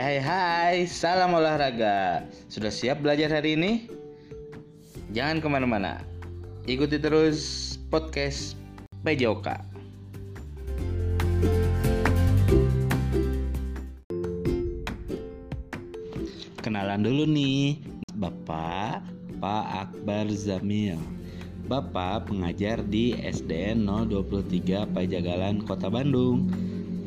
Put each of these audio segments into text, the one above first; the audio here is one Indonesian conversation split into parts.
hai hai, salam olahraga. Sudah siap belajar hari ini? Jangan ke mana-mana. Ikuti terus podcast PJOK Kenalan dulu nih Bapak Pak Akbar Zamil. Bapak pengajar di SDN 023 Pajagalan Kota Bandung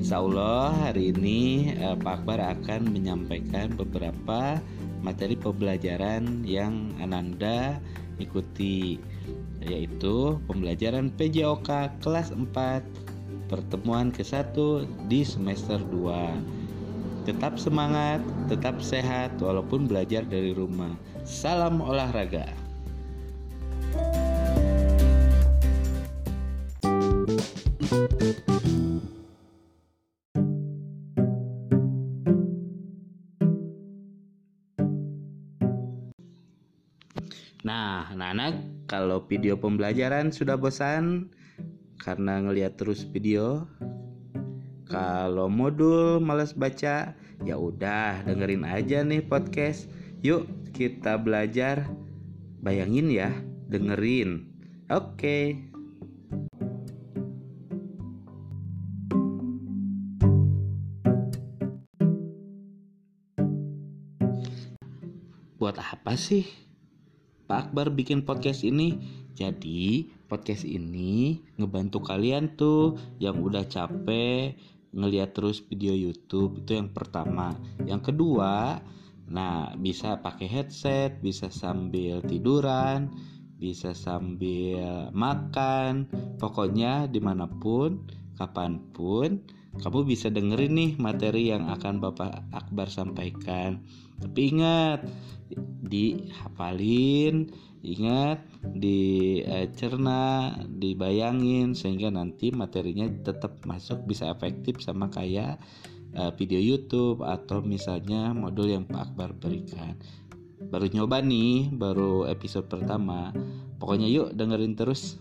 Insya Allah hari ini eh, Pak Akbar akan menyampaikan beberapa materi pembelajaran yang Ananda ikuti yaitu pembelajaran PJOK kelas 4 pertemuan ke-1 di semester 2. Tetap semangat, tetap sehat walaupun belajar dari rumah. Salam olahraga. Nah, anak-anak, kalau video pembelajaran sudah bosan karena ngelihat terus video, kalau modul males baca, ya udah dengerin aja nih podcast. Yuk kita belajar. Bayangin ya, dengerin. Oke. Buat apa sih Pak Akbar bikin podcast ini. Jadi podcast ini ngebantu kalian tuh yang udah capek ngeliat terus video YouTube itu yang pertama. Yang kedua, nah bisa pakai headset, bisa sambil tiduran, bisa sambil makan, pokoknya di mana pun, kapan pun kamu bisa dengerin nih materi yang akan Bapak Akbar sampaikan. Tapi ingat, dihafalin, ingat dicerna, dibayangin sehingga nanti materinya tetap masuk bisa efektif sama kayak uh, video YouTube atau misalnya modul yang Pak Akbar berikan. Baru nyoba nih, baru episode pertama. Pokoknya yuk dengerin terus.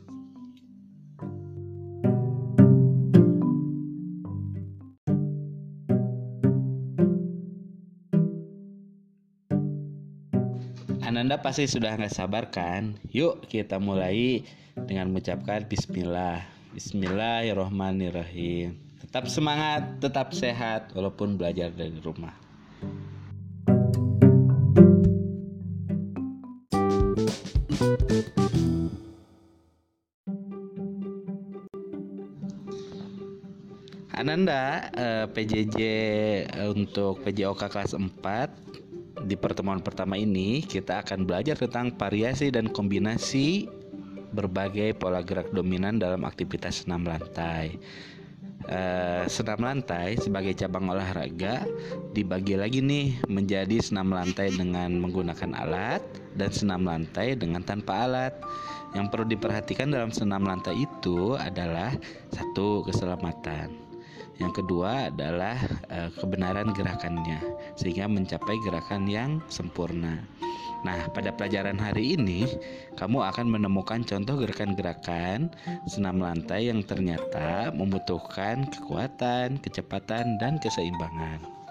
Ananda pasti sudah nggak sabar kan? Yuk kita mulai dengan mengucapkan Bismillah. Bismillahirrohmanirrohim. Tetap semangat, tetap sehat, walaupun belajar dari rumah. Ananda eh, PJJ untuk PJOK kelas 4 di pertemuan pertama ini kita akan belajar tentang variasi dan kombinasi berbagai pola gerak dominan dalam aktivitas senam lantai. Uh, senam lantai sebagai cabang olahraga dibagi lagi nih menjadi senam lantai dengan menggunakan alat dan senam lantai dengan tanpa alat. Yang perlu diperhatikan dalam senam lantai itu adalah satu keselamatan yang kedua adalah e, kebenaran gerakannya sehingga mencapai gerakan yang sempurna. Nah, pada pelajaran hari ini kamu akan menemukan contoh gerakan-gerakan senam lantai yang ternyata membutuhkan kekuatan, kecepatan, dan keseimbangan.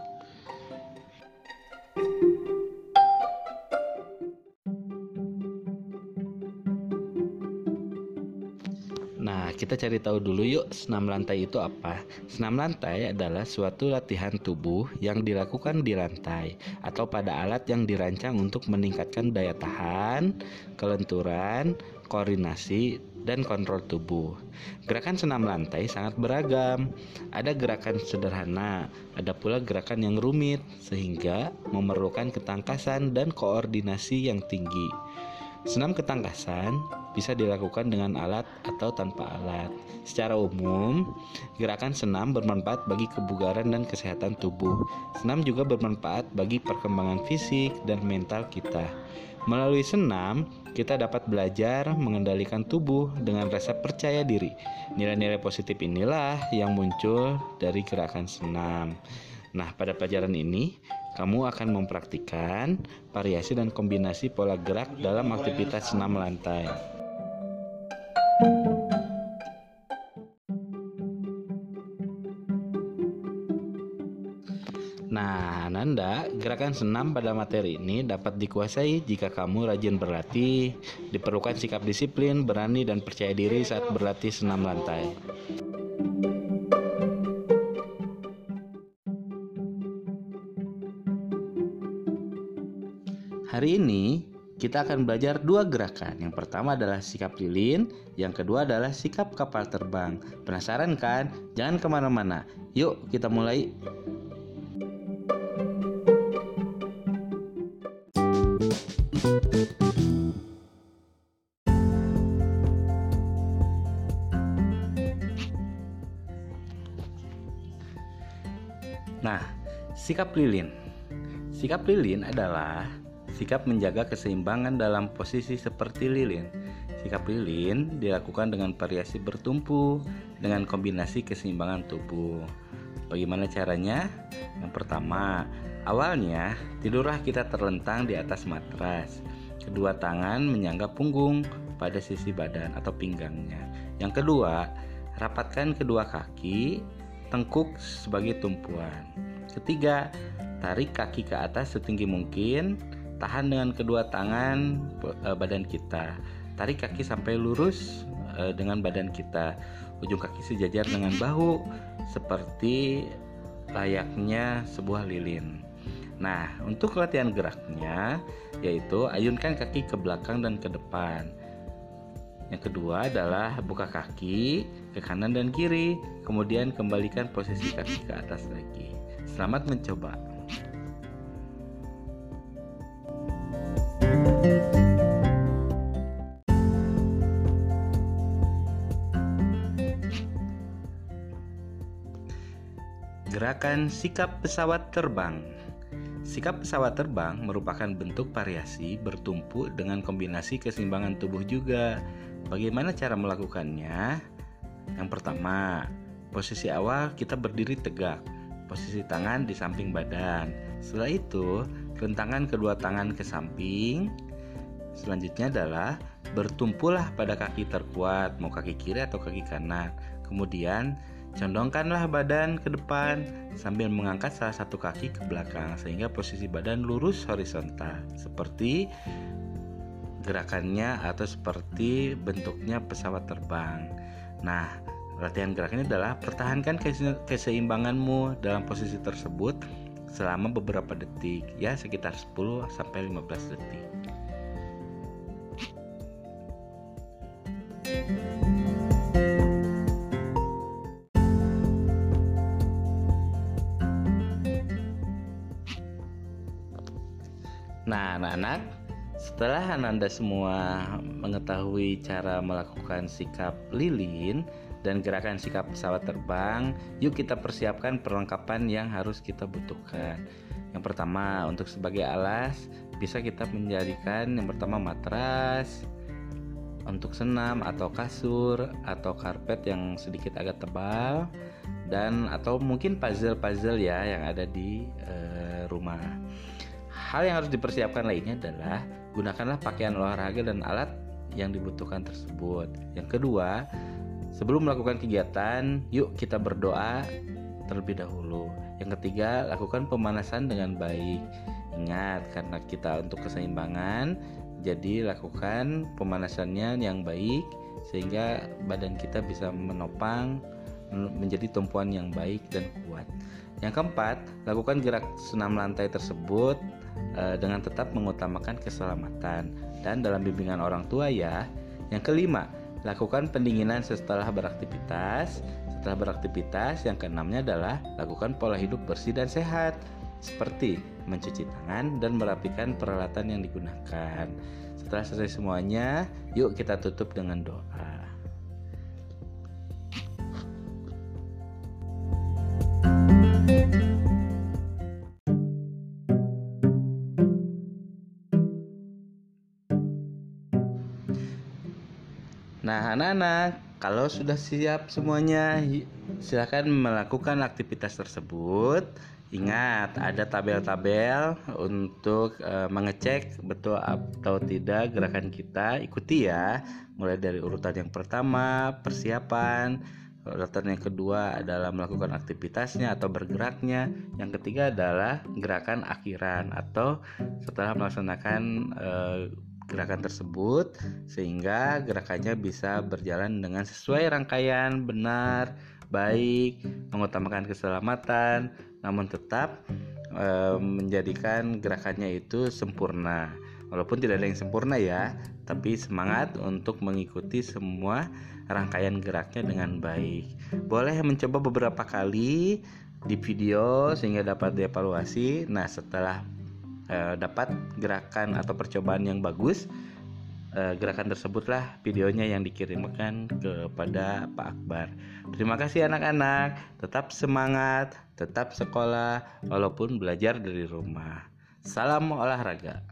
Kita cari tahu dulu yuk senam lantai itu apa. Senam lantai adalah suatu latihan tubuh yang dilakukan di lantai atau pada alat yang dirancang untuk meningkatkan daya tahan, kelenturan, koordinasi, dan kontrol tubuh. Gerakan senam lantai sangat beragam. Ada gerakan sederhana, ada pula gerakan yang rumit sehingga memerlukan ketangkasan dan koordinasi yang tinggi. Senam ketangkasan bisa dilakukan dengan alat atau tanpa alat. Secara umum, gerakan senam bermanfaat bagi kebugaran dan kesehatan tubuh. Senam juga bermanfaat bagi perkembangan fisik dan mental kita. Melalui senam, kita dapat belajar mengendalikan tubuh dengan rasa percaya diri. Nilai-nilai positif inilah yang muncul dari gerakan senam. Nah, pada pelajaran ini kamu akan mempraktikkan variasi dan kombinasi pola gerak dalam aktivitas senam lantai. Nah, Nanda, gerakan senam pada materi ini dapat dikuasai jika kamu rajin berlatih, diperlukan sikap disiplin, berani, dan percaya diri saat berlatih senam lantai. Hari ini kita akan belajar dua gerakan. Yang pertama adalah sikap lilin, yang kedua adalah sikap kapal terbang. Penasaran kan? Jangan ke mana-mana. Yuk kita mulai. Nah, sikap lilin. Sikap lilin adalah sikap menjaga keseimbangan dalam posisi seperti lilin. Sikap lilin dilakukan dengan variasi bertumpu dengan kombinasi keseimbangan tubuh. Bagaimana caranya? Yang pertama, awalnya tidurlah kita terlentang di atas matras. Kedua tangan menyangga punggung pada sisi badan atau pinggangnya. Yang kedua, rapatkan kedua kaki tengkuk sebagai tumpuan. Ketiga, tarik kaki ke atas setinggi mungkin, tahan dengan kedua tangan e, badan kita. Tarik kaki sampai lurus e, dengan badan kita. Ujung kaki sejajar dengan bahu seperti layaknya sebuah lilin. Nah, untuk latihan geraknya yaitu ayunkan kaki ke belakang dan ke depan. Yang kedua adalah buka kaki ke kanan dan kiri, kemudian kembalikan posisi kaki ke atas lagi. Selamat mencoba. Gerakan sikap pesawat terbang. Sikap pesawat terbang merupakan bentuk variasi bertumpu dengan kombinasi keseimbangan tubuh juga. Bagaimana cara melakukannya? Yang pertama, posisi awal kita berdiri tegak, posisi tangan di samping badan. Setelah itu, rentangan kedua tangan ke samping. Selanjutnya adalah bertumpulah pada kaki terkuat, mau kaki kiri atau kaki kanan. Kemudian condongkanlah badan ke depan sambil mengangkat salah satu kaki ke belakang sehingga posisi badan lurus horizontal seperti gerakannya atau seperti bentuknya pesawat terbang. Nah, latihan gerak ini adalah pertahankan keseimbanganmu dalam posisi tersebut selama beberapa detik, ya sekitar 10 sampai 15 detik. Nah, anak-anak, setelah Ananda semua mengetahui cara melakukan sikap lilin dan gerakan sikap pesawat terbang, yuk kita persiapkan perlengkapan yang harus kita butuhkan. Yang pertama, untuk sebagai alas, bisa kita menjadikan yang pertama matras, untuk senam atau kasur atau karpet yang sedikit agak tebal dan atau mungkin puzzle-puzzle ya yang ada di uh, rumah. Hal yang harus dipersiapkan lainnya adalah gunakanlah pakaian olahraga dan alat yang dibutuhkan tersebut. Yang kedua, sebelum melakukan kegiatan, yuk kita berdoa terlebih dahulu. Yang ketiga, lakukan pemanasan dengan baik. Ingat, karena kita untuk keseimbangan, jadi lakukan pemanasannya yang baik sehingga badan kita bisa menopang menjadi tumpuan yang baik dan kuat. Yang keempat, lakukan gerak senam lantai tersebut uh, dengan tetap mengutamakan keselamatan dan dalam bimbingan orang tua ya. Yang kelima, lakukan pendinginan setelah beraktivitas. Setelah beraktivitas, yang keenamnya adalah lakukan pola hidup bersih dan sehat seperti mencuci tangan dan merapikan peralatan yang digunakan. Setelah selesai semuanya, yuk kita tutup dengan doa. Nah, anak-anak, kalau sudah siap semuanya, silakan melakukan aktivitas tersebut. Ingat, ada tabel-tabel untuk uh, mengecek betul atau tidak gerakan kita. Ikuti ya, mulai dari urutan yang pertama, persiapan, Latihan yang kedua adalah melakukan aktivitasnya atau bergeraknya. Yang ketiga adalah gerakan akhiran atau setelah melaksanakan eh, gerakan tersebut sehingga gerakannya bisa berjalan dengan sesuai rangkaian benar, baik, mengutamakan keselamatan, namun tetap e, menjadikan gerakannya itu sempurna. Walaupun tidak ada yang sempurna ya, tapi semangat untuk mengikuti semua rangkaian geraknya dengan baik. Boleh mencoba beberapa kali di video sehingga dapat dievaluasi. Nah, setelah eh, dapat gerakan atau percobaan yang bagus eh, gerakan tersebutlah videonya yang dikirimkan kepada Pak Akbar. Terima kasih anak-anak, tetap semangat, tetap sekolah walaupun belajar dari rumah. Salam olahraga.